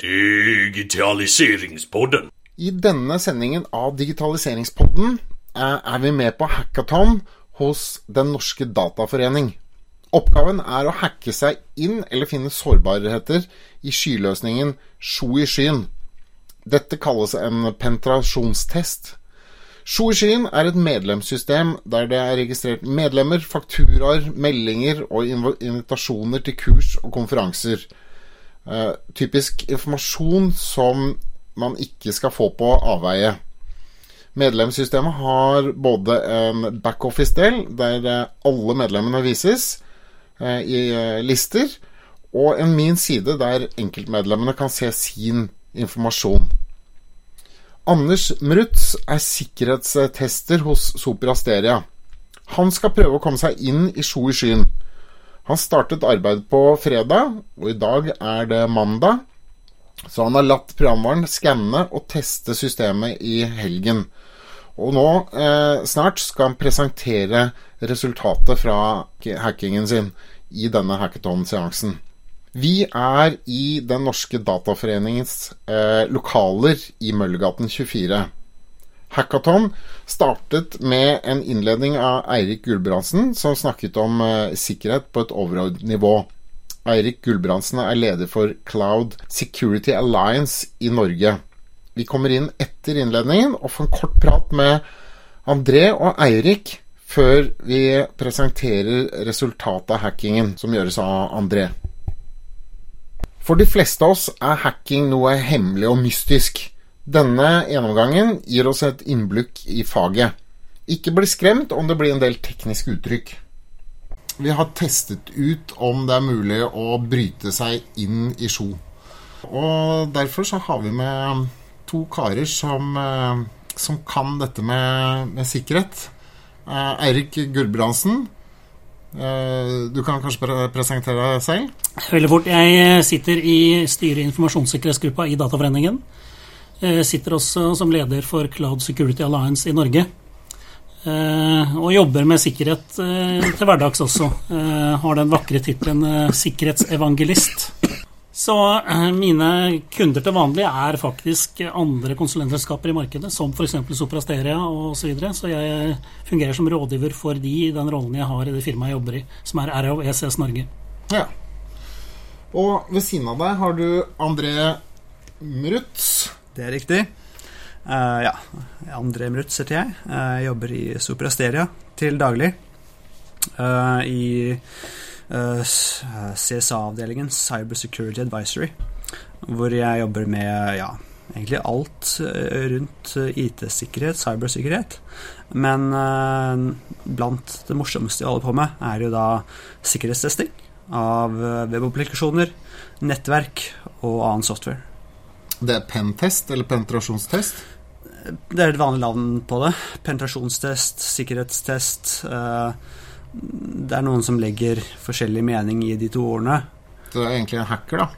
Digitaliseringspodden. I denne sendingen av Digitaliseringspodden eh, er vi med på hackathon hos Den norske dataforening. Oppgaven er å hacke seg inn eller finne sårbarheter i skyløsningen Sjo i skyen. Dette kalles en penetrasjonstest. Sjo i skyen er et medlemssystem der det er registrert medlemmer, fakturaer, meldinger og invitasjoner til kurs og konferanser. Uh, typisk informasjon som man ikke skal få på avveie. Medlemssystemet har både en backoffice-del, der eh, alle medlemmene vises uh, i lister, og en min side, der enkeltmedlemmene kan se sin informasjon. Anders Mrutz er sikkerhetstester hos Sopra Han skal prøve å komme seg inn i Sjo i skyen. Han startet arbeid på fredag, og i dag er det mandag. Så han har latt programvaren skanne og teste systemet i helgen. Og nå, eh, snart, skal han presentere resultatet fra hackingen sin i denne hackathon-seansen. Vi er i Den norske dataforeningens eh, lokaler i Møllergaten 24. Hackathon startet med en innledning av Eirik Gulbrandsen, som snakket om uh, sikkerhet på et overordnet nivå. Eirik Gulbrandsen er leder for Cloud Security Alliance i Norge. Vi kommer inn etter innledningen og får en kort prat med André og Eirik før vi presenterer resultatet av hackingen som gjøres av André. For de fleste av oss er hacking noe hemmelig og mystisk. Denne gjennomgangen gir oss et innblikk i faget. Ikke bli skremt om det blir en del tekniske uttrykk. Vi har testet ut om det er mulig å bryte seg inn i Sjo. Og derfor så har vi med to karer som, eh, som kan dette med, med sikkerhet. Eh, Eirik Gulbrandsen, eh, du kan kanskje presentere deg selv? Veldig fort. Jeg sitter i styret i informasjonssikkerhetsgruppa i Dataforeningen. Jeg sitter også som leder for Cloud Security Alliance i Norge. Eh, og jobber med sikkerhet eh, til hverdags også. Eh, har den vakre tittelen sikkerhetsevangelist. Så mine kunder til vanlig er faktisk andre konsulentselskaper i markedet, som f.eks. Soprasteria osv. Så, videre. så jeg fungerer som rådgiver for de i den rollen jeg har i det firmaet jeg jobber i, som er RAO ECS Norge. Ja. Og ved siden av deg har du André Mrutz. Det er riktig. Uh, ja, André Mrutz heter jeg. Jeg jobber i Soprasteria til daglig. Uh, I uh, eh, CSA-avdelingen Cyber Security Advisory, hvor jeg jobber med ja, egentlig alt rundt IT-sikkerhet, cybersikkerhet. Men blant det morsomste jeg holder på med, er jo da sikkerhetstesting av webopplikasjoner, nettverk og annen software. Det er pentest eller penetrasjonstest? Det er et vanlig navn på det. Penetrasjonstest, sikkerhetstest. Eh, det er noen som legger forskjellig mening i de to ordene. Så det er egentlig en hacker, da?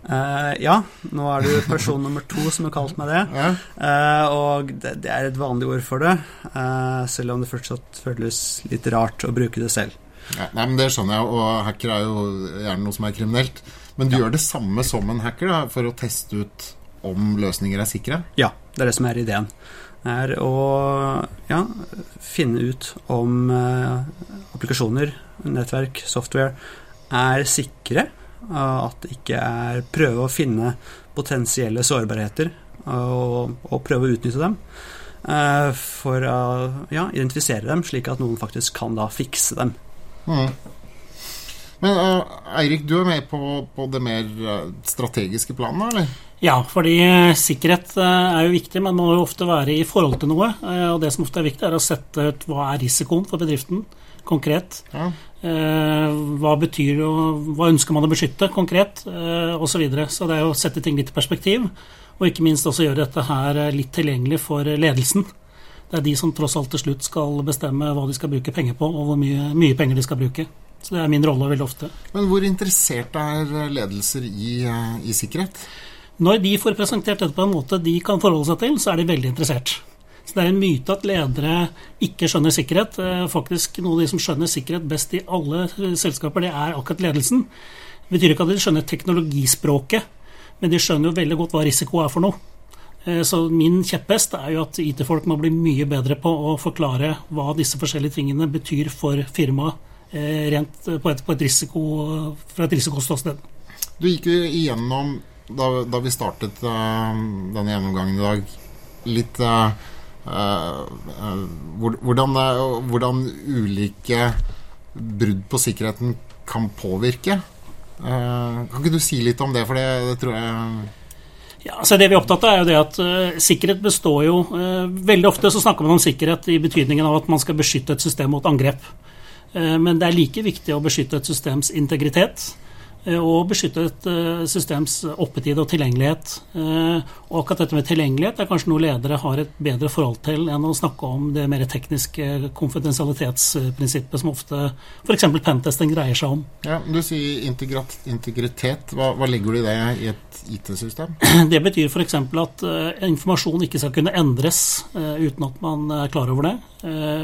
Uh, ja, nå er du person nummer to som har kalt meg det. Ja. Uh, og det, det, er et vanlig ord for det, uh, selv om det fortsatt føles litt rart å bruke det selv. Ja, nei, men Det skjønner jeg, og hacker er jo gjerne noe som er kriminelt. Men du ja. gjør det samme som en hacker da, for å teste ut om løsninger er sikre? Ja, det er det som er ideen. Det er å ja, finne ut om uh, applikasjoner, nettverk, software er sikre. At det ikke er Prøve å finne potensielle sårbarheter og, og prøve å utnytte dem. Uh, for å ja, identifisere dem, slik at noen faktisk kan da fikse dem. Mm. Men Eirik, du er med på, på det mer strategiske planet, eller? Ja, fordi eh, sikkerhet eh, er jo viktig, men må jo ofte være i forhold til noe. Eh, og det som ofte er viktig, er å sette ut hva er risikoen for bedriften konkret. Ja. Hva betyr og hva ønsker man å beskytte konkret, osv. Så, videre. så det er jo å sette ting litt i perspektiv. Og ikke minst også gjøre dette her litt tilgjengelig for ledelsen. Det er de som tross alt til slutt skal bestemme hva de skal bruke penger på, og hvor mye, mye penger de skal bruke. Så det er min rolle veldig ofte. Men hvor interessert er ledelser i, i sikkerhet? Når de får presentert dette på en måte de kan forholde seg til, så er de veldig interessert. Så Det er en myte at ledere ikke skjønner sikkerhet. Eh, faktisk Noe av de som skjønner sikkerhet best i alle selskaper, det er akkurat ledelsen. Det betyr ikke at de skjønner teknologispråket, Men de skjønner jo veldig godt hva risiko er for noe. Eh, så min kjepphest er jo at IT-folk må bli mye bedre på å forklare hva disse forskjellige tingene betyr for firmaet rent på et, på et risiko, fra et risikoståsted. Du gikk jo igjennom, da, da vi startet uh, denne gjennomgangen i dag, litt uh, uh, hvordan, hvordan, ulike brudd på sikkerheten kan påvirke. kan ikke du si litt om det, for det, det tror jeg ja, altså Det vi er opptatt av, er jo det at uh, sikkerhet består jo uh, Veldig ofte så snakker man om sikkerhet i betydningen av at man skal beskytte et system mot angrep. Uh, men det er like viktig å beskytte et systems integritet. Eh, og beskytte et eh, systems oppetid og tilgjengelighet. Eh, og akkurat dette med tilgjengelighet er kanskje noe ledere har et bedre forhold til enn å snakke om det mer tekniske konfidensialitetsprinsippet som ofte f.eks. pentesting dreier seg om. Ja, Du sier integritet. Hva, hva legger du i det i et IT-system? Det betyr f.eks. at informasjon ikke skal kunne endres uten at man er klar over det.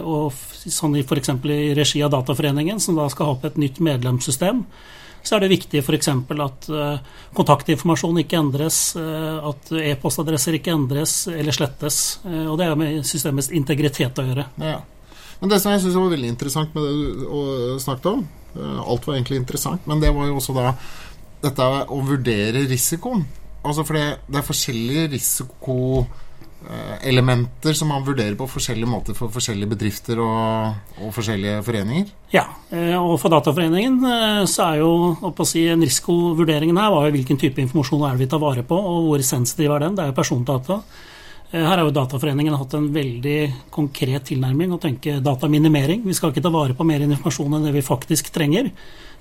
og sånn f.eks. i regi av Dataforeningen, som da skal ha opp et nytt medlemssystem så er det viktig f.eks. at uh, kontaktinformasjon ikke endres, uh, at e-postadresser ikke endres eller slettes. Uh, og det er med systemets integritet å gjøre. Ja. Men det som jeg syns var veldig interessant med det du snakket om, alt var egentlig interessant, men det var jo også da dette å vurdere risikoen. Altså for det, er forskjellige risiko Eh, elementer som man vurderer på forskjellige måter for forskjellige bedrifter og, og forskjellige foreninger? Ja, eh, og for Dataforeningen eh, så er jo å si, en risikovurderingen her var jo hvilken type informasjon er det vi tar vare på, og hvor sensitiv er den. Det er jo persondata. Her har jo Dataforeningen hatt en veldig konkret tilnærming å tenke dataminimering. Vi skal ikke ta vare på mer informasjon enn det vi faktisk trenger,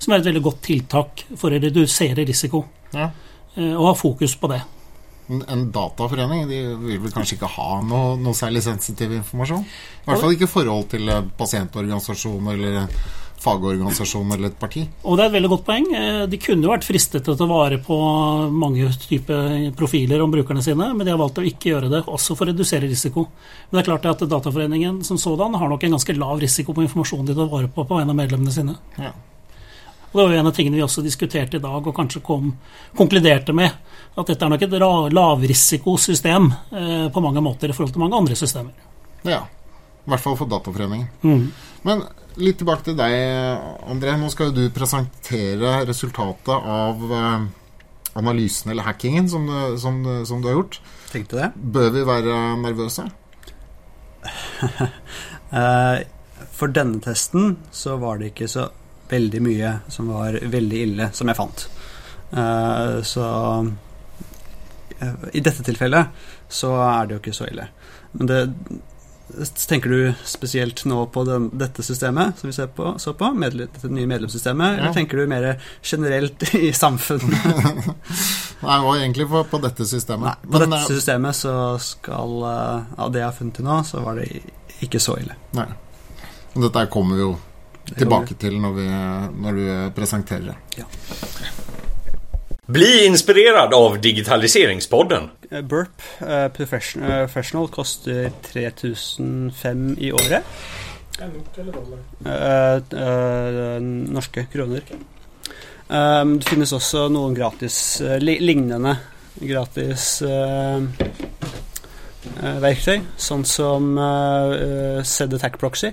som er et veldig godt tiltak for å redusere risiko. Ja. Og ha fokus på det en dataforening de vil vel kanskje ikke ha noe, noe særlig sensitiv informasjon? I hvert fall ikke i forhold til en pasientorganisasjon eller en fagorganisasjon eller et parti. Og Det er et veldig godt poeng. Eh, de kunne jo vært fristet til å ta vare på mange typer profiler om brukerne sine, men de har valgt å ikke gjøre det, også for å redusere risiko. Men det er klart at Dataforeningen som sådan har nok en ganske lav risiko på informasjonen de tar vare på på en av medlemmene sine. Ja. Og Det var jo en av tingene vi også diskuterte i dag, og kanskje kom, konkluderte med at dette er nok et lavrisikosystem eh, på mange måter i forhold til mange andre systemer. Ja, i hvert fall for Dataforeningen. Mm. Men litt tilbake til deg, André. Nå skal jo du presentere resultatet av eh, analysen eller hackingen som, som, som, du har gjort. Tenkte det. Bør vi være nervøse? uh, for denne testen så var det ikke så veldig mye som var veldig ille, som jeg fant. Uh, så i dette tilfellet så er det jo ikke så ille. Men det Tenker du spesielt nå på den, dette systemet som vi på, så på, medle, dette nye medlemssystemet, ja. eller tenker du mer generelt i samfunnet? Nei, var egentlig på, på dette systemet. Nei, på Men, dette systemet så skal Av det jeg har funnet til nå, så var det ikke så ille. Nei. Dette kommer vi jo tilbake til når, vi, når du presenterer det. Ja. Bli inspirerad av Digitaliseringspodden. Eh, Burp uh, Professional koster 3005 i året. Uh, uh, norske kroner. Um, det finnes også noen gratis li lignende gratis verktøy, sånn som uh, Attack Proxy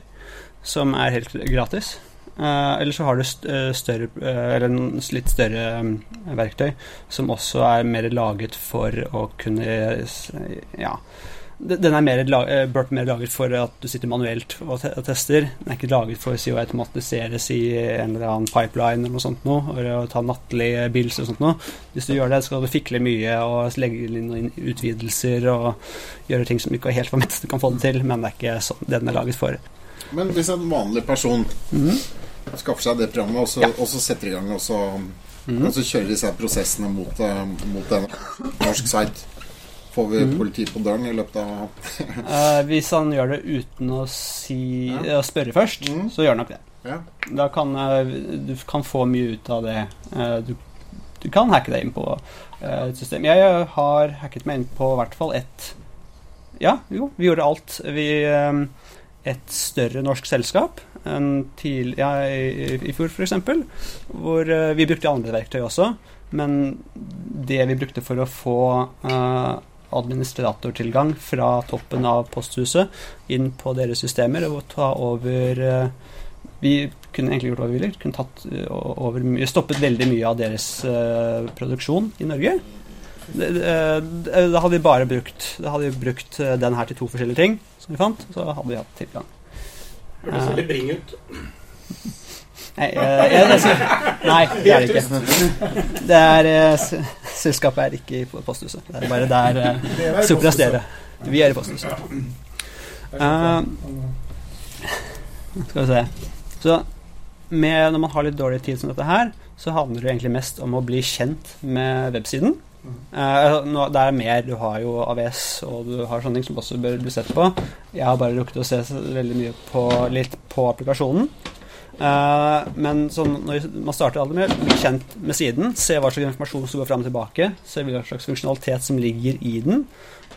som er helt gratis. Uh, eller så har du eh, større, uh, eller litt større verktøy som også er mer laget for å kunne Ja. Den er mer, burde mer laget for at du sitter manuelt og, tester. Den er ikke laget for å automatiseres i en eller annen pipeline eller noe sånt noe, og ta nattlige bills og sånt noe. Hvis du gjør det, skal du fikle mye og legge inn utvidelser og gjøre ting som ikke er helt for mest du kan få det til, men det er ikke sånn det den er laget for. Men hvis en vanlig person mm. skaffer seg det programmet, og så, ja. og så setter i gang og så, mm. og så kjører disse prosessene mot, uh, mot en norsk site Får vi mm. politi på døren i løpet av eh, Hvis han gjør det uten å si ja. spørre først, mm. så gjør han nok det. Ja. Da kan uh, du kan få mye ut av det. Du, du, kan hacke deg inn på et system. Jeg har hacket meg inn på i hvert fall ett Ja, jo, vi gjorde alt. Vi et større norsk selskap enn til, ja, i, i fjor, f.eks. Hvor uh, vi brukte andre verktøy også. men det vi brukte for å få uh, administratortilgang fra toppen av posthuset inn på deres systemer og ta over uh, Vi kunne egentlig gjort hva vi ville. Kunne tatt over stoppet veldig mye av deres produksjon i Norge. Da hadde vi bare brukt Da hadde vi brukt den her til to forskjellige ting som vi fant. Så hadde vi hatt tilgang. Høres veldig bring ut. Nei, jeg, nei, det er det ikke. Det er uh, Selskapet er ikke i posthuset. Det er bare der uh, Supra Stere. Vi er i posthuset. Uh, skal vi se Så med, når man har litt dårlig tid som dette her, så handler det egentlig mest om å bli kjent med websiden. Uh, det er mer. Du har jo AVS og du har sånne ting som også bør bli sett på. Jeg har bare rukket å se veldig mye på, litt på applikasjonen. Uh, men sånn, når man starter aldri med bli kjent med siden, se hva slags informasjon som går fram og tilbake, se hva slags funksjonalitet som ligger i den.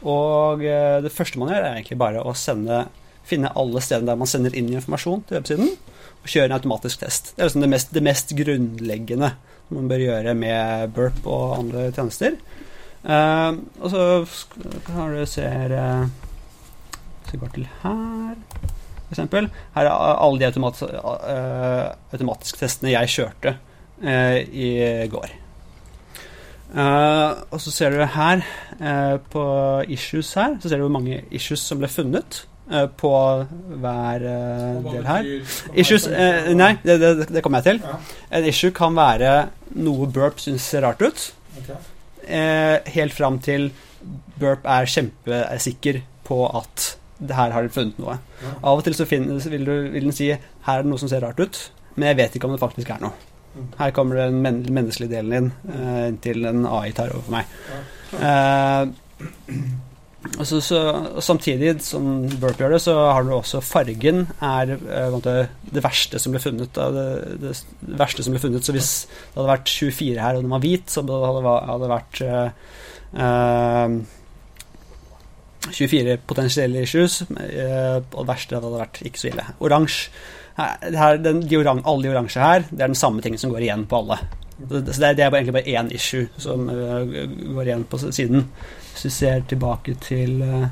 Og uh, det første man gjør, er egentlig bare å sende, finne alle stedene der man sender inn informasjon til websiden, og kjøre en automatisk test. Det er liksom det mest, det mest grunnleggende man bør gjøre med Burp og andre tjenester. Uh, og så kan du se Hvis vi går til her f.eks. Her er alle de automat, uh, automatiske testene jeg kjørte uh, i går. Uh, og så ser du her på issues her, så ser du hvor mange issues som ble funnet på hver del her. Issues Nei, det, det, det, kommer jeg til. En issue kan være noe burp syns ser rart ut. helt fram til burp er kjempesikker på at her har de funnet noe. Av og til så finnes, vil, du, vil, den si her er det noe som ser rart ut, men jeg vet ikke om det faktisk er noe. Mm. Her kommer den men menneskelige delen inn uh, til en AI tar over for meg. Uh, så, så, og samtidig som Burp gjør det, så har du også fargen er måte, det verste som ble funnet. Det, det, verste som ble funnet Så hvis det hadde vært 24 her, og den var hvit, så hadde det vært uh, 24 potensielle issues, eh, og det verste hadde vært ikke så ille. Oransje orang, Alle de oransje her, det er den samme tingen som går igjen på alle. Så det, det er egentlig bare én issue som uh, går igjen på siden. Hvis vi ser tilbake til uh,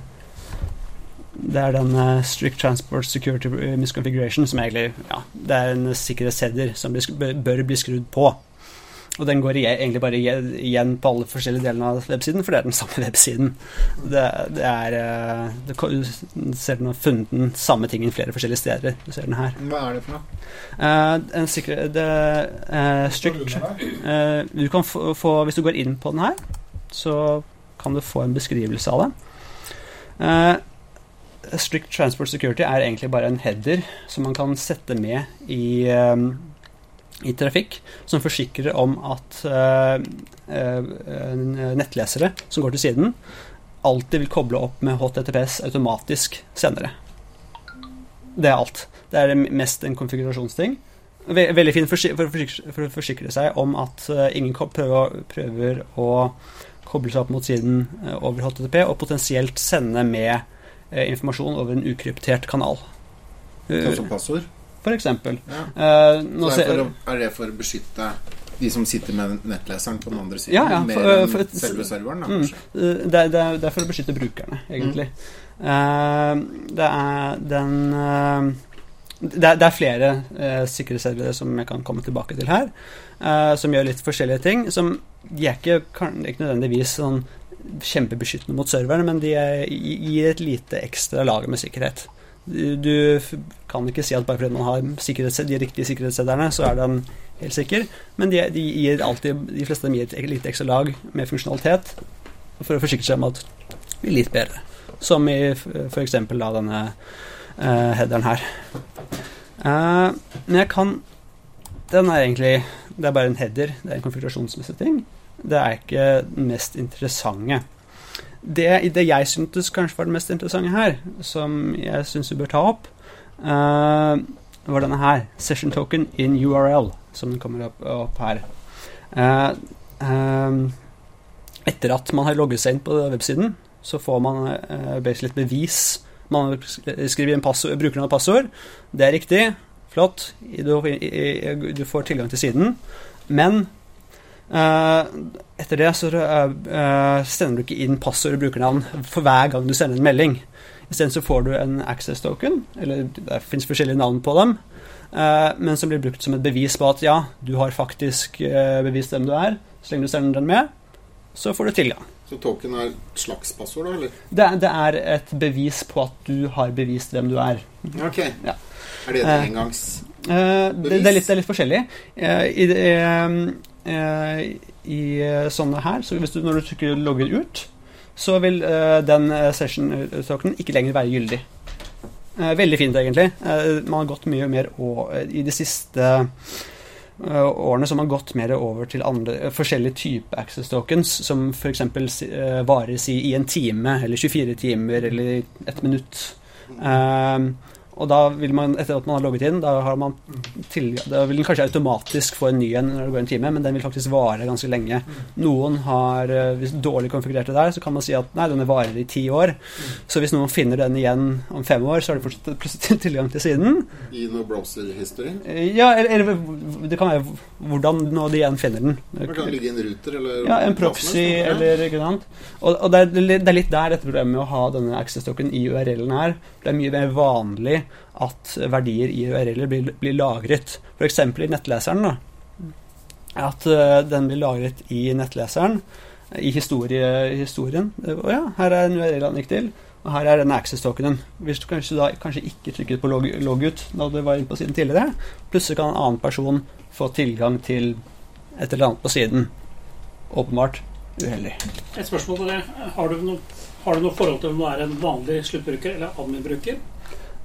Det er den strict transport security misconfiguration som egentlig ja, Det er en sikkerhetsheader som bør, bør bli skrudd på. Og den går egentlig bare igjen på alle forskjellige delene av websiden, for det er den samme websiden. Det, det er eh, det, Du ser den har funnet den samme tingen flere forskjellige steder. Du ser den her. Hva er det for noe? Uh, en sikre, det, uh, strict, uh, du kan få, få, Hvis du går inn på den her, så kan du få en beskrivelse av det. strict Transport Security er egentlig bare en header som man kan sette med i um, i trafikk som forsikrer om at uh, nettlesere som går til siden, alltid vil koble opp med HTTPS automatisk senere. Det er alt. Det er mest en konfigurasjonsting. Veldig fint for, å forsikre seg om at ingen prøver, å koble seg opp mot siden over HTTP, og potensielt sende med informasjon over en ukryptert kanal. Som passord? for eksempel. Ja. Er, for, er, det for å beskytte de som sitter med nettleseren på den andre siden? Ja, ja, for, mer enn for selve serveren? Da, mm, eh, det, er, det, er, for å beskytte brukerne, egentlig. Mm. Uh, det er den uh, det, er, det er, flere eh, sikkerhetsservere som jeg kan komme tilbake til her, som gjør litt forskjellige ting. Som, de er ikke, kan, ikke nødvendigvis sånn kjempebeskyttende mot serveren, men de er, gir et lite ekstra lag med sikkerhet. Du kan ikke si at bare fordi man har de riktige sikkerhetssedderne, så er den helt sikker, men de, de, gir alltid, de fleste av dem gir et lite ekstra lag med funksjonalitet for å forsikre seg om at det blir litt bedre. Som i f.eks. denne eh, headeren her. Uh, men jeg kan Den er egentlig Det er bare en header. Det er en konfigurasjonsmessig ting. Det er ikke den mest interessante det, det, jeg syntes kanskje var det mest interessante her, som jeg syns vi bør ta opp, uh, var denne her. Session token in URL, som den kommer opp, opp her. Uh, um, etter at man har logget seg inn på websiden, så får man basically et bevis. Man skriver inn passord, brukernavn og passord. Det er riktig. Flott. Du, du får tilgang til siden. Men Eh, etter det så eh, sender du ikke inn passord og brukernavn for hver gang du sender en melding. Isteden så får du en access token, eller det fins forskjellige navn på dem, eh, men som blir brukt som et bevis på at ja, du har faktisk bevist hvem du er. Så lenge du sender den med, så får du tilgang. Så token er et slags passord, da? eller? Det, det er et bevis på at du har bevist hvem du er. Ok. Ja. Er det et engangsbevis? Eh, det, det, er litt, det er litt forskjellig. Eh, i, eh, eh, I eh, sånne her, så hvis du, når du trykker 'logger ut', så vil eh, den eh, session-tokenen ikke lenger være gyldig. Eh, veldig fint, egentlig. Eh, man har gått mye mer og, I de siste eh, årene så har gått mer over til andre, eh, forskjellige typer access tokens, som f.eks. Uh, varer si, i en time, eller 24 timer, eller ett minutt. Eh, og da vil man, etter at man har logget inn, da, har man til, da vil den kanskje automatisk få en ny en når det går en time, men den vil faktisk vare ganske lenge. Noen har, eh, hvis dårlig konfigurert det der, så kan man si at nei, denne varer i ti år. Så hvis noen finner den igjen om fem år, så har de fortsatt plutselig tilgang til siden. I noe browser history? Eh, Ja, eller, eller det kan være hvordan nå de igjen finner den. Det kan ligge i en ruter, eller Ja, en proxy eller ikke sant. Og, og det, er, det er litt der dette problemet med å ha denne access token i URL-en er. Det er mye mer vanlig at verdier i URL-er blir, blir lagret. F.eks. i nettleseren. da. At uh, den blir lagret i nettleseren, i historie, historien. Og ja, her er en URL han gikk til, og her er denne access tokenen. Hvis du kanskje da kanskje ikke trykket på log, log ut da du var inne på siden tidligere, plutselig kan en annen person få tilgang til et eller annet på siden. Åpenbart uheldig. Et spørsmål til det. Har du noe, har du noe forhold til om du er en vanlig sluttbruker eller admin-bruker?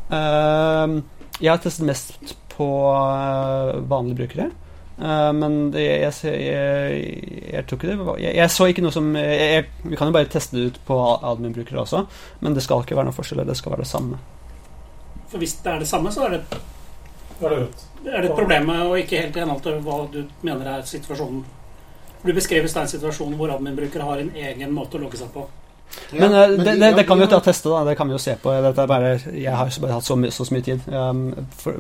Uh, jeg har testet mest på eh, vanlige brukere. Eh, men det, jeg, jeg, jeg, jeg tror ikke det var jeg, jeg så ikke noe som jeg, jeg, Vi kan jo bare teste det ut på admin-brukere også, men det skal ikke være noen forskjell. Det skal være det samme. For hvis det er det samme, så er det, er det er det et problem og å ikke helt i henhold til hva du mener er situasjonen. Du beskrev i stad en situasjon hvor admin-brukere har en egen måte å logge seg på. Ja, Men, eh, det, det, det kan vi jo ta teste, da. Det kan vi jo se på. Dette er bare, jeg har bare hatt så, my- så, mye tid. Um, for,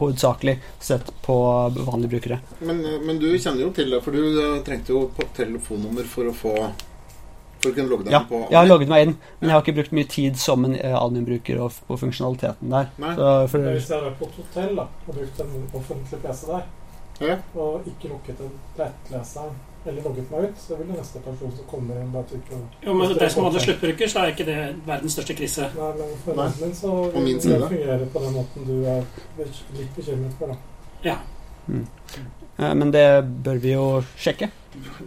hovedsakelig sett på vanlige brukere. Men, men du kjenner jo til det, for du trengte jo telefonnummer for å få For å kunne logge deg Ja, på jeg har logget meg inn, men jeg har ikke brukt mye tid som en og på funksjonaliteten der. Så for, Men Hvis jeg er på et hotell da, og brukt en offentlig PC der, Ja. og ikke lukket en nettleseren eller logget meg ut, så vil det neste person som kommer inn, bare trykke Jo, men det som hadde sluttbruker, så er ikke det verdens største krise. Nei, men for Nei, min så på min side. det fungerer på den måten du er litt bekymret for. da. Ja. Mm. men det bør vi jo sjekke.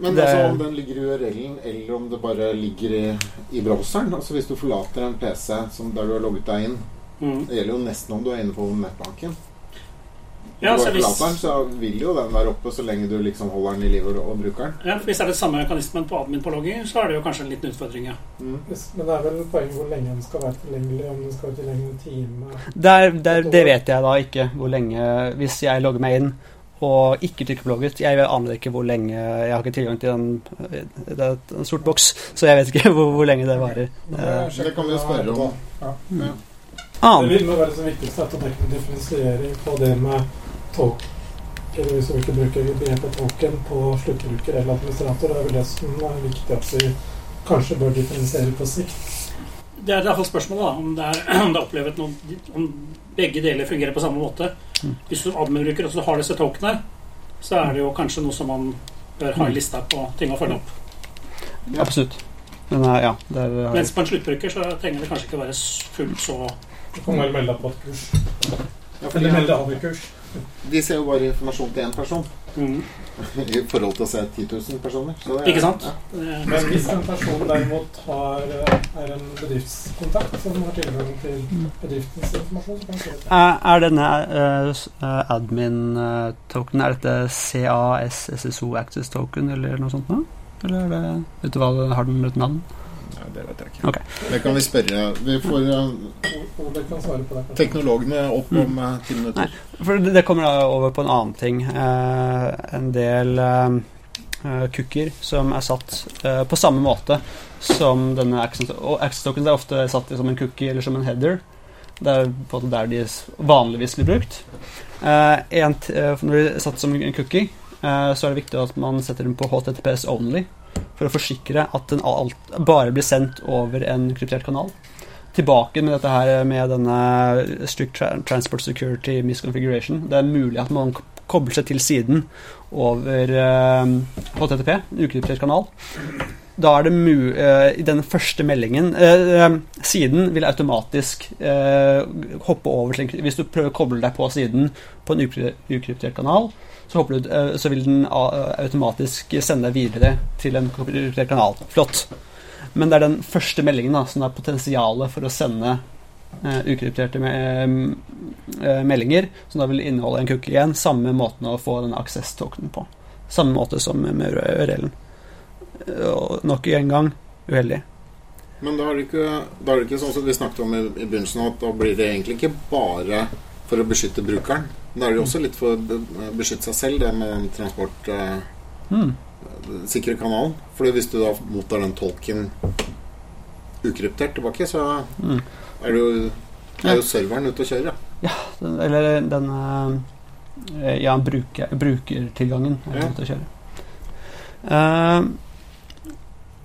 Men Det- altså om den ligger i URL-en, eller om det bare ligger i, i browseren Altså Hvis du forlater en PC som, der du har logget deg inn Mm. Det gjelder jo nesten om du er inne på nettbanken. Ja, så hvis, den, så vil jo den være oppe så lenge du liksom holder den i live og, og bruker den. ja, for hvis det er det samme mekanismen på admin på logging, så er det jo kanskje en liten utfordring, ja. Mm. Men det er vel poenget hvor lenge den skal være tilgjengelig, om den skal være tilgjengelig en time. Der, der, det vet jeg da ikke hvor lenge Hvis jeg logger meg inn og ikke trykker på logget Jeg aner ikke hvor lenge Jeg har ikke tilgang til den Det er en sort boks, så jeg vet ikke hvor, hvor lenge det varer. Men Eh, det kan vi jo spørre om. Ja. Ja. Det vil være så viktigste at å er en differensiering på det med token, hvis vi ikke bruker begrepet token på sluttbruker eller administrator. Det er vel det som er viktig at vi kanskje bør differensiere på sikt. Det er iallfall spørsmålet da, om det er, om det er opplevet noen, om begge deler fungerer på samme måte. Mm. Hvis du admin-bruker og så har disse tolkene, så er det jo kanskje noe som man bør ha i Mm. lista på ting å følge opp. Absolutt. Men eh, ja, er, har Mens på en sluttbruker så trenger det kanskje ikke være fullt så Du kan vel melde deg på et kurs. Ja, fordi, Eller melde de, av i kurs. De ser jo bare informasjon til én person mm. i forhold til å se 10 000 personer. Så det er- Ikke sant? Ja. Men hvis en person derimot har, eh, er en bedriftskontakt som har tilgang til bedriftens informasjon, så kan det Er, er denne uh, s- eh, admin-token Er dette CASSSO Access Token eller noe sånt nå? Eller er det Vet du hva har den et navn? Nei, det vet jeg ikke. Okay. Det kan vi spørre. Vi får Ole kan svare på det. kanskje. teknologene opp om eh, ti minutter. For det, det kommer da over på en annen ting. Uh, en del uh, eh, cookier som er satt på samme måte som denne access, og accent-tokens er ofte satt som en cookie eller som en header. Det er på en måte der de vanligvis blir brukt. Eh, en, t- når de er satt som en cookie, eh, så er det viktig at man setter dem på HTTPS only, for å forsikre at den alt, bare blir sendt over en kryptert kanal. Tilbake med dette her med denne strict transport security misconfiguration. Det er mulig at man kobler seg til siden over eh, HTTP, en ukryptert kanal. Da er det mu eh, I den første meldingen eh, eh, Siden vil automatisk eh, hoppe over til Hvis du prøver å koble deg på siden på en ukryptert kanal, så, du, eh, så, vil den automatisk sende deg videre til en kryptert kanal. Flott. Men det er den første meldingen da, som har potensialet for å sende uh, ukrypterte uh, meldinger, som da vil inneholde en cookie igjen. Samme måten å få den access-tokenen på. Samme måte som med URL-en. Nok en gang uheldig. Men da er, det ikke, er det ikke sånn som vi snakket om i, i begynnelsen, at da blir det egentlig ikke bare for å beskytte brukeren. Da er det jo også litt for å beskytte seg selv, det med transport. eh, mm sikre kanalen. For hvis du da mottar den tolken ukryptert tilbake, så mm. er, jo, er jo serveren ute og kjører. Ja, den, eller den eh, Ja, bruker, brukertilgangen er ja. ute og kjører. Uh,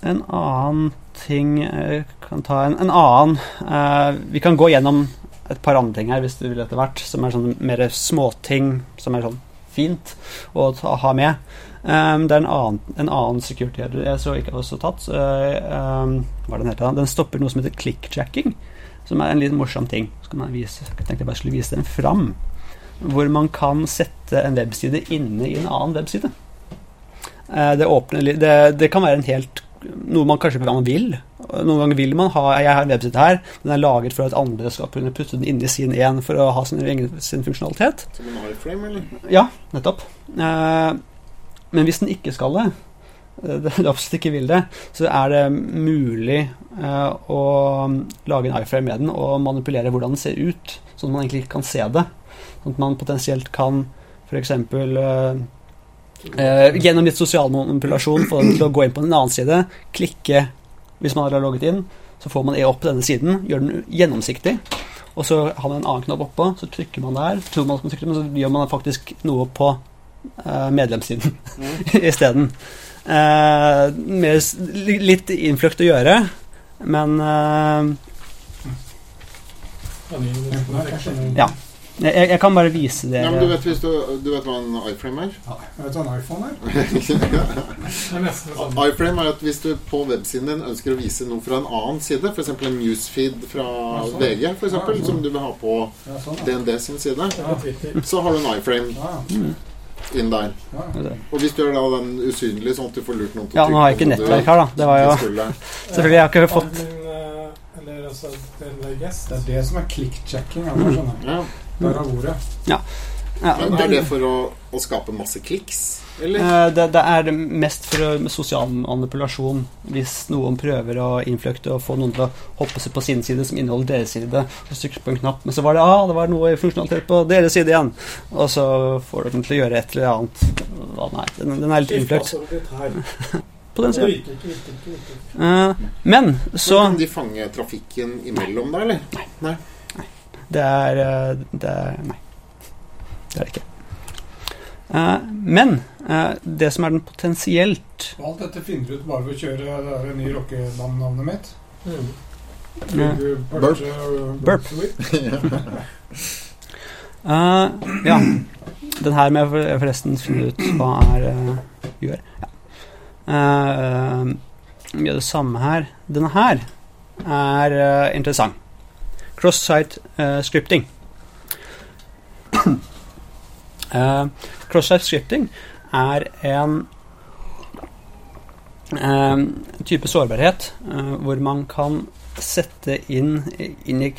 en annen ting jeg kan ta En, en annen uh, Vi kan gå gjennom et par andre ting her hvis du vil etter hvert, som er sånn mer småting som er sånn fint å ta, ha med. Um, det er en annen, en annen security jeg så ikke også tatt. Um, hva er den heter? Den stopper noe som heter clickjacking, som er en litt morsom ting. Så kan man vise, jeg tenkte jeg bare skulle vise den fram. Hvor man kan sette en webside inne i en annen webside. Uh, det, åpner, det, det kan være en helt noe man kanskje man vil. Noen ganger vil man ha Jeg har en webside her, den er laget for at andre skal kunne putte den inn i sin én for å ha sin, sin funksjonalitet. Som en iframe, eller? Ja, nettopp. Uh, men hvis den ikke skal det, eh, det absolutt ikke vil det, så er det mulig uh, å lage en iframe med den og manipulere hvordan den ser ut, sånn at man egentlig ikke kan se det. Sånn at man potensielt kan f.eks. Uh, gjennom litt sosial manipulasjon få den til å gå inn på en annen side, klikke hvis man har logget inn, så får man e opp på denne siden, gjør den gjennomsiktig. Og så har man en annen knapp oppå, så trykker man der, tror man man trykker, men så gjør man faktisk noe på uh, medlemssiden mm. isteden. Uh, litt innfløkt å gjøre, men uh, Ja. Jeg, jeg, kan bare vise det. Ja, men du vet, du, du vet hva en iframe er? Ja, jeg vet hva en iPhone er. sånn. iframe er at hvis du på websiden din ønsker å vise noe fra en annen side, f.eks. en newsfeed fra ja, sånn. VG, for eksempel, ja, sånn. som du vil ha på ja, sånn, DND sin side, så har du en iframe. Mm inn der. Og hvis du gjør da den usynlig, sånn at du får lurt noen til å Ja, nå har jeg ikke nettverk her, da. Det var jo Selvfølgelig, jeg har ikke fått eh, Eller altså, det er det som er click-checking. Ja. Der har ordet. Ja. Ja, Men er det for å, å skape masse kliks? Eller? Eh, det, det, er mest for sosial manipulasjon. Hvis noen prøver å innfløkte og få noen til å hoppe seg på sin side som inneholder deres side, og trykker på en knapp, men så var det ah, det var noe funksjonalitet på deres side igjen. Og så får du dem til å gjøre et eller annet. Nei, den, den er litt innfløkt. på den sida. Uh, men så Kan de fange trafikken imellom der, eller? Nei. nei. Det er, eh, det er Nei. Det er det ikke. Uh, men uh, det som er den potensielt Alt dette finner du ut bare ved å kjøre det der nye rockebandnavnet mitt. Mm. Burp. Burp. uh, ja. Den her må jeg forresten finne ut hva er gjør. Ja. gjør det samme her. Denne her er interessant. Cross-site scripting. Uh, Cross-site scripting er en uh, type sårbarhet uh, hvor man kan sette inn, inn i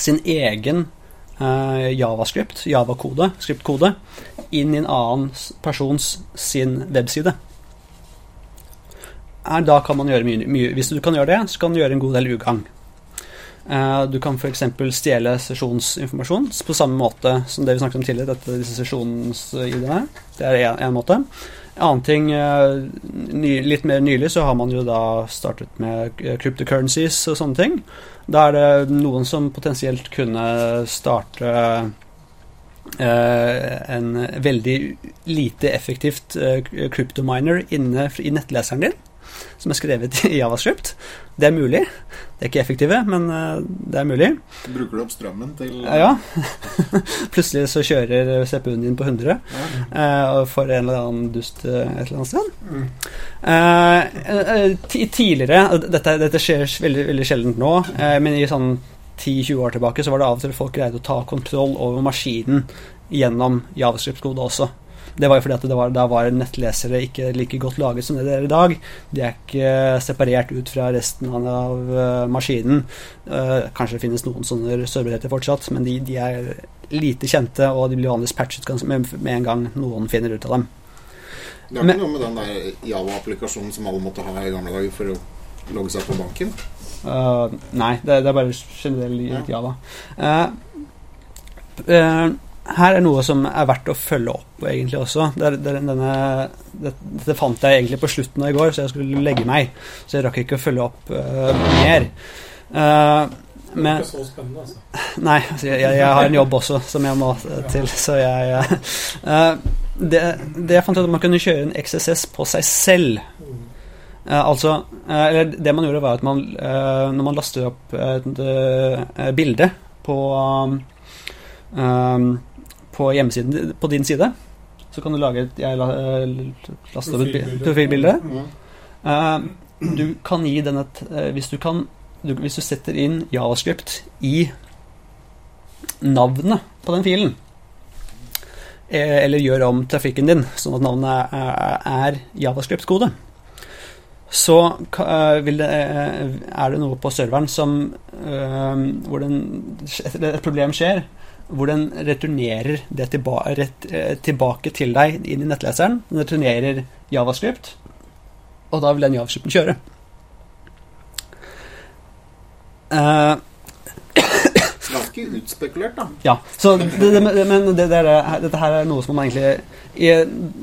sin egen javascript, javakode, skriptkode, inn i en annen persons sin webside. Da kan man gjøre mye, mye. Hvis du kan gjøre det, så kan du gjøre en god del ugagn. Eh, du kan f.eks. stjele sesjonsinformasjon på samme måte som det vi snakket om tidligere. Dette, disse sesjons-ID-ene. Det er én måte. En annen ting, eh, ny, litt mer nylig, så har man jo da startet med eh, cryptocurrencies og sånne ting. Da er det noen som potensielt kunne starte en veldig lite effektivt kryptominer inne i nettleseren din, som er skrevet i Javascript. Det er mulig. Det er ikke effektive, men eh, det er mulig. Bruker du opp strømmen til Ja. Plutselig så kjører CPU-en din på 100 ja. og for en eller annen dust eh, et eller annet sted. Mm. Eh, eh, tidligere Dette, dette skjer veldig, veldig sjeldent nå, eh, men i sånn 10-20 år tilbake så var det av og til folk greide å ta kontroll over maskinen gjennom javascript-kode også. Det var jo fordi at det var, da var nettlesere ikke like godt laget som det er i dag. De er ikke separert ut fra resten av eh, maskinen. Eh, kanskje det finnes noen sånne serverheter fortsatt, men de, de er lite kjente, og de blir vanligvis patchet med, med en gang noen finner ut av dem. Det er ikke noe med den der Java-applikasjonen som alle måtte ha i gamle dager for å logge seg på banken. Uh, nei, det, det er bare generell Java. Uh, eh, her er noe som er verdt å følge opp egentlig også. Det det denne, det, dette fant jeg egentlig på slutten av i går, så jeg skulle legge meg. Så jeg rakk ikke å følge opp uh, mer. Eh, Det er ikke så spennende, altså. Nei, altså, jeg, jeg, har en jobb også som jeg må eh, til, så jeg uh, det, det jeg fant ut at man kunne kjøre en XSS på seg selv. Mm. Altså, eller det man gjorde var at man, når man lastet opp et bilde på um, på hjemmesiden på din side, så kan du lage et Jeg la, eh, opp et Profilbilde. profilbilde. Eh, du kan gi den et eh, Hvis du kan du, Hvis du setter inn javascript i navnet på den filen, eller gjør om trafikken din sånn at navnet er, er javascript-kode, så det, er det noe på serveren som hvor den, et, et problem skjer, hvor den returnerer det tilba, rett, eh, tilbake til deg inn i nettleseren. Den returnerer javascript, og da vil den javascripten kjøre. Uh, Ganske utspekulert, da. ja, så det, det, men det, det dette her er noe som man egentlig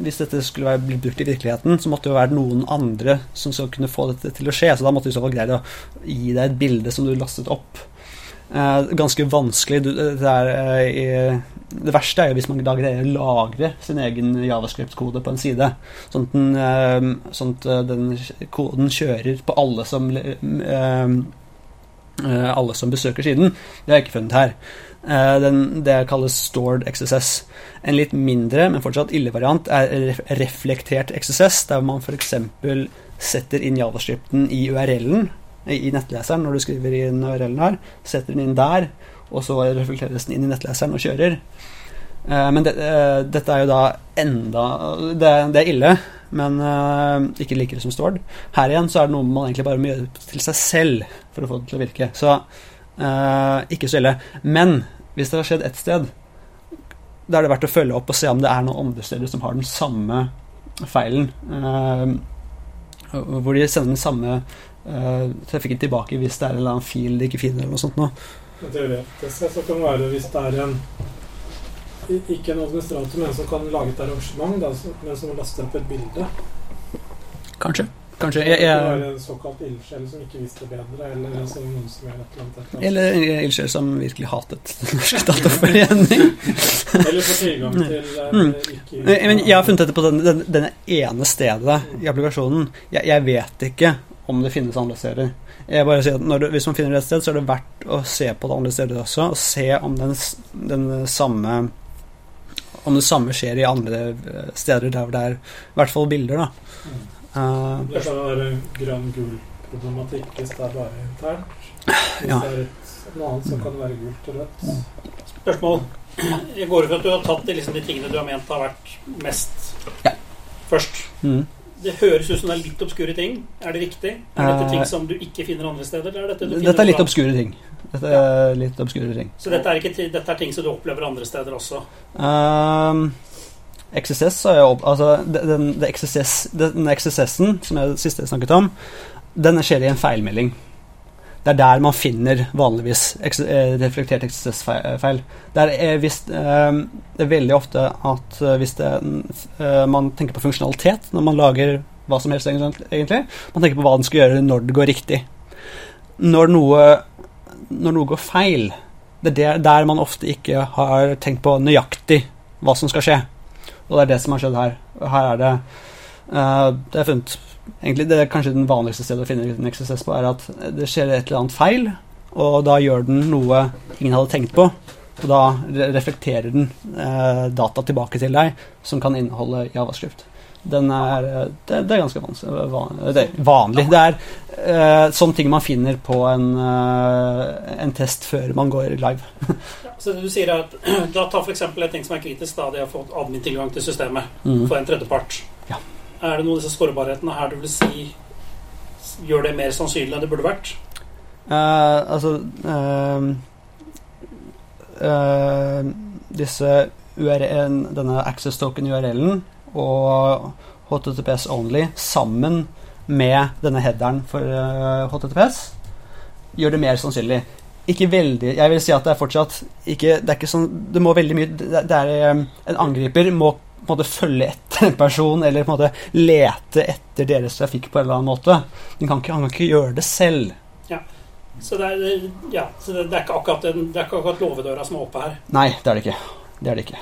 Hvis dette skulle bli brukt i virkeligheten, så måtte det jo være noen andre som skulle kunne få dette til å skje. Så da måtte du i så fall greie å gi deg et bilde som du lastet opp. Eh, ganske vanskelig. Det, er, eh, det verste er jo hvis man da greier å lagre sin egen javascript-kode på en side. Sånn at, den, eh, sånn at eh, den koden kjører på alle som eh, eh, alle som besøker siden. Det har jeg ikke funnet her. Eh, Den, det kalles stored XSS. En litt mindre, men fortsatt ille variant er ref reflektert XSS, der man f.eks. setter inn javascripten i URL-en i nettleseren når du skriver inn URL-en her. Setter den inn der, og så reflekteres den inn i nettleseren og kjører. Eh, Men det, eh, dette er jo da enda Det, det er ille, men eh, ikke like ille som Stord. Her igjen så er det noe man egentlig bare må gjøre til seg selv for å få det til å virke. Så ikke så ille. Men hvis det har skjedd ett sted, da er det verdt å følge opp og se om det er noen andre steder som har den samme feilen. hvor de sender den samme eh, trafikken tilbake hvis det er en eller annen fil de ikke finner. eller noe sånt. Men Teoretisk sett så kan det være hvis det er en ikke en administrator, men som kan lage et arrangement, da, men som laster opp et bilde. Kanskje. Kanskje. Det Jeg, jeg, være en såkalt ildsjel som ikke visste bedre, eller altså noen som gjør et eller annet. Et eller, en ildsjel som virkelig hatet den norske dataforening. eller få tilgang til eh, Mm. ikke Men jeg har funnet dette på den, den, denne ene stedet i applikasjonen. Jeg, jeg vet ikke om det finnes andre steder. Jeg bare sier at når du, Hvis man finner det et sted, så er det verdt å se på det andre steder også, og se om den, den samme om det samme skjer i andre eh, steder der hvor det er i hvert fall bilder. da. Eh, Det kan være grønn-gul problematikk hvis det er bare internt. Hvis Ja. det er et, noe annet, så kan det være gult og rødt. Spørsmål. Jeg går ut fra at du har tatt de, liksom, de tingene du har ment har vært mest Ja. først. mm. Det høres ut som det er litt obskure ting. Er det riktig? Er dette Eh, ting som du ikke finner andre steder? Eller er dette, Dette er litt obskure ting. Dette er litt obskure ting. Så dette er, ikke, dette er ting som du opplever andre steder også? Um, XSS har jeg opp... Altså, den, den, XSS, den XSS-en, som jeg siste snakket om, den skjer i en feilmelding. Det er der man finner vanligvis eh, reflektert XSS-feil. Det, er, eh, hvis, eh, det er veldig ofte at hvis det, man tenker på funksjonalitet når man lager hva som helst, egentlig Man tenker på hva den skal gjøre når det går riktig. Når noe, når noe går feil, det er der, man ofte ikke har tenkt på nøyaktig hva som skal skje. Og det er det som har skjedd her. Her er det Det er funnet Egentlig det er kanskje den vanligste stedet å finne en XSS på, er at det skjer et eller annet feil, og da gjør den noe ingen hadde tenkt på. Og da reflekterer den eh, data tilbake til deg som kan inneholde javascript. Den er, eh, det, det er ganske vanskelig, van, det er vanlig. Det er eh, sånne ting man finner på en, eh, en test før man går live. Ja, så du sier er at Da ta f.eks. en ting som er kritisk. da De har fått admin-tilgang til systemet Mm. for en tredjepart. Er det noen av disse skårbarhetene her du vil si gjør det mer sannsynlig enn det burde vært? Uh, altså uh, uh, Disse URL, denne access token URL-en og HTTPS only sammen med denne headeren for HTTPS gjør det mer sannsynlig. Ikke veldig Jeg vil si at det er fortsatt ikke Det er ikke sånn Det må veldig mye Det, er En angriper må på en måte følge etter en person, eller på en måte lete etter deres trafikk på en eller annen måte. Ikke, han kan ikke gjøre det selv. Så det er, ja, så det, er ikke akkurat, den, det er ikke akkurat låvedøra som er oppe her. Nei, det er det ikke. Det er det ikke.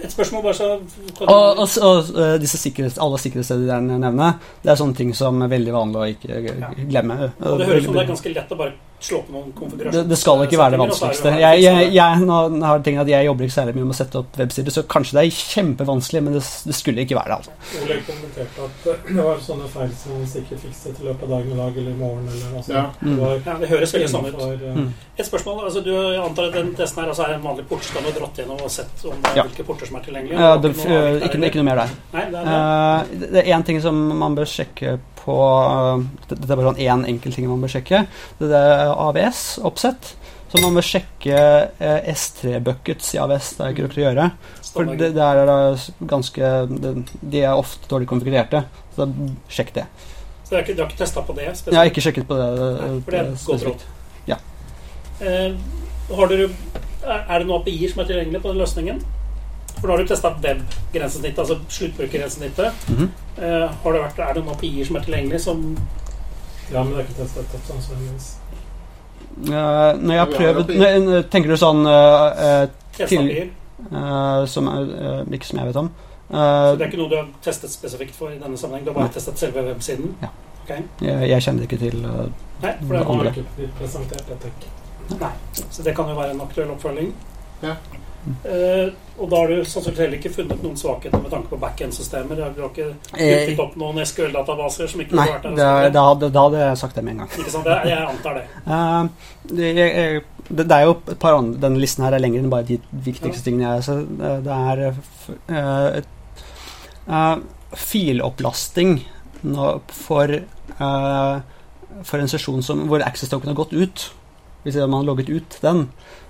Et spørsmål bare så Og, og, og eh, disse sikkerhets, alle sikkerhetssteder jeg nevner, det er sånne ting som er veldig vanlig å ikke Ja. glemme. Og det høres ut som det er ganske lett å bare slå på noen konfigurasjoner. det skal ikke være det vanskeligste. Jeg, jeg, jeg, nå har jeg tenkt at jeg jobber ikke særlig mye med å sette opp websider, så kanskje det er kjempevanskelig, men det, det skulle ikke være det. altså. Oleg kommenterte at eh, det var sånne feil som vi sikkert fikset i løpet av dagen i dag eller i morgen. Eller, altså, Ja. det var Ja, det høres veldig sånn ut. eh, Mm. Et spørsmål, altså du antar at den testen her altså er en vanlig portskall og dratt gjennom og sett om det er Ja. hvilke porter som er tilgjengelige? Ja, det, ikke noe ikke, ikke noe mer der. Nei, det er det. Uh, det er én ting som man bør sjekke på uh, Dette er bare sånn en enkel ting man bør sjekke. Det er AVS-oppsett. Så man bør sjekke eh, S3-buckets i AVS. Det er ikke rukket å gjøre. For det, det er da ganske det, De er ofte dårlig konfigurerte. Så da, sjekk det. Så du har ikke, du har ikke testa på det? Jeg har ikke sjekket på det. Nei, for det er et godt råd. Ja. Eh, har dere, er, det noen API-er som er tilgjengelig på den løsningen? For nå har du testa web-grensesnittet, altså sluttbrukergrensesnittet. Mhm. Eh, har det vært, er det noen API-er som er tilgjengelig som ja, men det er ikke testet opp sannsynligvis. Eh, når jeg har prøvd nei, Tenker du sånn eh, eh, test-API-er? eh, som er, eh, Ikke som jeg vet om. Så Eh, det er ikke noe du har testet spesifikt for i denne sammenheng? Du har bare Nei. testet selve websiden? Ja. Okay. jeg, jeg kjenner ikke til uh, Nei, for det har ikke presentert, jeg tenker. Nei, så det kan jo være en aktuell oppfølging. Ja. Eh, og da har du sannsynligvis heller ikke funnet noen svakheter med tanke på backend-systemer. Du har ikke Eh, opp noen SQL-databaser som ikke Nei, har vært der? Nei, da, da, hadde, jeg sagt det med en gang. Ikke sant? Jeg, antar det. Uh, det, jeg, det, det er jo et par andre Denne listen her er lengre enn bare de viktigste tingene jeg Så det, det er uh, filopplasting for, for en sesjon som, hvor access token har gått ut. Hvis man har logget ut den,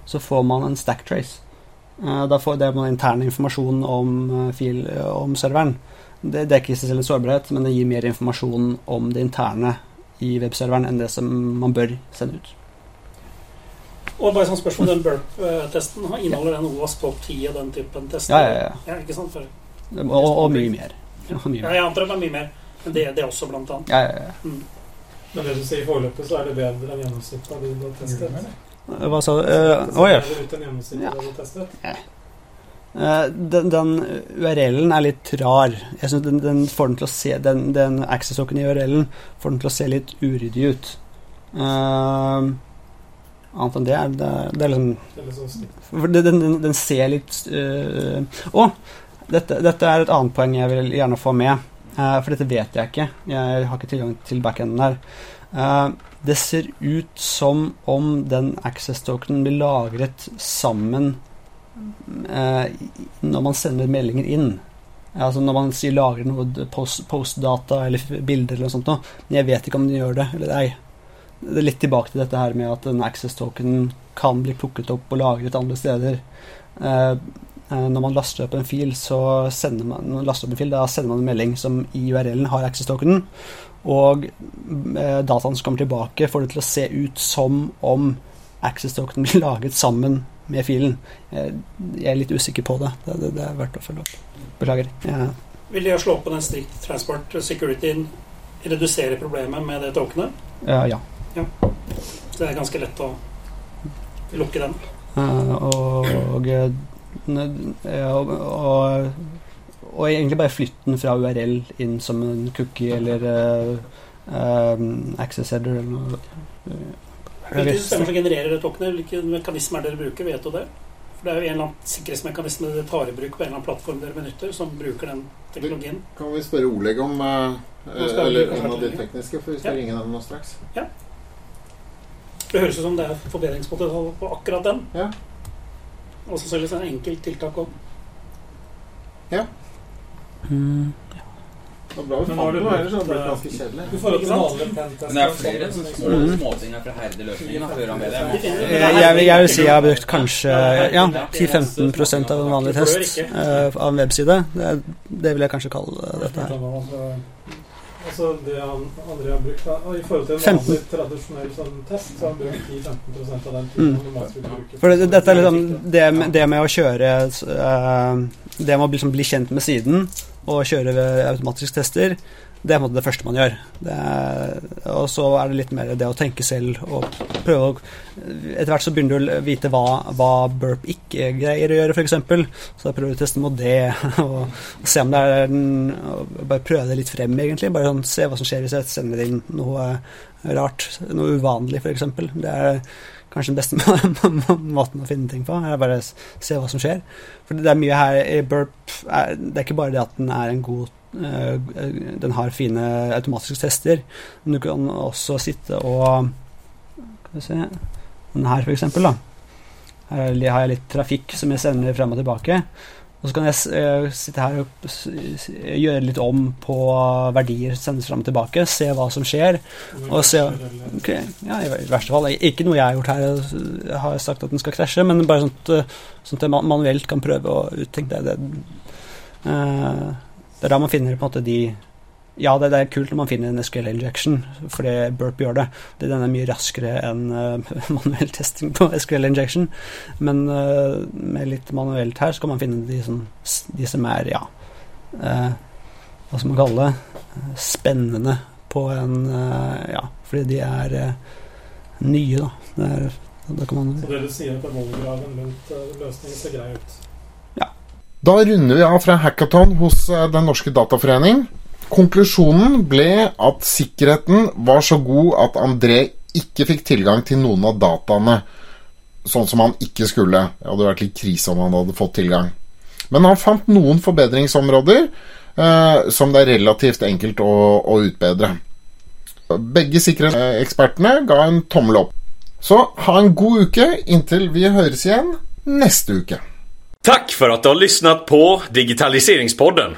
så får man en stack trace. Eh, da får det man intern informasjon om, eh, fil, om serveren. Det, dekker er ikke i seg selv en sårbarhet, men det gir mer informasjon om det interne i webserveren enn det som man bør sende ut. Og bare sånn spørsmål, den burp-testen, inneholder den OASP top 10 og den typen tester? Ja, ja, ja. ja ikke sant? For, Og, og mye mer. Ja, mye ja, mer. jeg antar det er mye mer. Men det, det også, blant annet. Ja, ja, ja. Men det du sier foreløpig, så er det bedre enn gjennomsnittet av de du har testet. Hva sa du? Det Eh, Å ja. Eh, den, den URL-en er litt rar. Jeg synes den, den får den til å se Den, den access-hocken i URL-en får den til å se litt uryddig ut. Uh, annet enn det er det, det er liksom Eller sånn den, den, ser litt Å! dette, dette er et annet poeng jeg vil gjerne få med. uh, for dette vet jeg ikke. Jeg har ikke tilgang til backenden her. Eh, det ser ut som om den access-tokenen blir lagret sammen eh, når man sender meldinger inn. Altså når man sier lagrer noe postdata post- eller bilder eller noe sånt. Men jeg vet ikke om den gjør det eller ei. Det er litt tilbake til dette her med at den access-tokenen kan bli plukket opp og lagret andre steder. Eh, når man laster opp en fil, så sender man, når man laster opp en fil, da sender man en melding som i URL-en har access-tokenen. Og eh, dataen som kommer tilbake, får det til å se ut som om access-tokenen blir laget sammen med filen. Jeg, jeg er litt usikker på det. Det, det, det er verdt å følge opp. Beklager. Ja. Vil det å slå på den strict transport security redusere problemet med det tokenet? ja, ja. Det er ganske lett å Lukke den. Eh, og, eh, og, og, og egentlig bare flytte den fra URL inn som en cookie eller uh, um, access header eller noe. Hvilke systemer som genererer det tokenet? Hvilke mekanismer dere bruker? Vet du det? For Det er jo en eller annen sikkerhetsmekanisme dere tar i bruk på en eller annen plattform dere benytter, som bruker den teknologien. Kan vi spørre Oleg om Eller en av de tekniske, for vi skal Ja. ringe dem nå straks. Det høres ut som det er forbedringspotensial på akkurat den. Ja. Og så selvfølgelig en enkelt tiltak òg. Mm. Det bra vi Men fant noe, det ganske kjedelig. Men er flere sånne små Mm. her fra dem. Eh, Jeg, vil- jeg vil si jeg har brukt kanskje ja, 10-15 av en vanlig test uh, av en webside. Det, det vil jeg kanskje kalle dette her. Altså, det han, André har brukt da, I forhold til en vanlig tradisjonell sånn test, så har han brukt 10-15% av den tiden Mm. normalt skulle bruke. For det, dette er liksom det, det med å kjøre uh, Det med å liksom bli kjent med siden og kjøre automatiske tester, det er det første man gjør. Er, og så er det litt mer det å tenke selv og prøve å Etter hvert så begynner du å vite hva, hva burp ikke greier å gjøre, f.eks. Så da prøver du å teste mot det, og, se om det er den Bare prøve det litt frem, egentlig. Bare sånn, se hva som skjer hvis jeg sender inn noe rart, noe uvanlig, f.eks. Det er kanskje den beste måten å finne ting på. Er bare se hva som skjer. For det er mye her i Burp Det er ikke bare det at den er en god eh, Den har fine automatiske tester, men du kan også sitte og Skal vi se Den her, for eksempel, da. Her har jeg litt trafikk som jeg sender frem og tilbake. Og så kan jeg eh, sitte her og gjøre litt om på verdier som sendes frem og tilbake. Se hva som skjer. og se- okay, ja, i verste fall. Ikke noe jeg har gjort her, jeg har sagt at den skal krasje, men bare sånn at, jeg manuelt kan prøve å uttenke det. Det, eh, det er da man finner på en måte de Ja, det, det er kult når man finner en SQL injection, fordi Burp gjør det. det den er mye raskere enn eh, manuell testing på SQL injection. Men eh, med litt manuelt her så kan man finne de, som, de som er, ja eh, Hva skal man kalle det? Spennende på en Ja, fordi de er nye, da. Det er, man Så det du sier at vollgraven rundt løsningen ser grei ut. Da runder vi av fra hackathon hos eh, Den norske dataforening. Konklusjonen ble at sikkerheten var så god at André ikke fikk tilgang til noen av dataene sånn som han ikke skulle. Det hadde vært litt krise om han hadde fått tilgang. Men han fant noen forbedringsområder eh, som det er relativt enkelt å, å utbedre. Begge sikkerhetsekspertene ga en tommel opp. Så ha en god uke inntil vi høres igjen neste uke. Tack för att du har lyssnat på Digitaliseringspodden.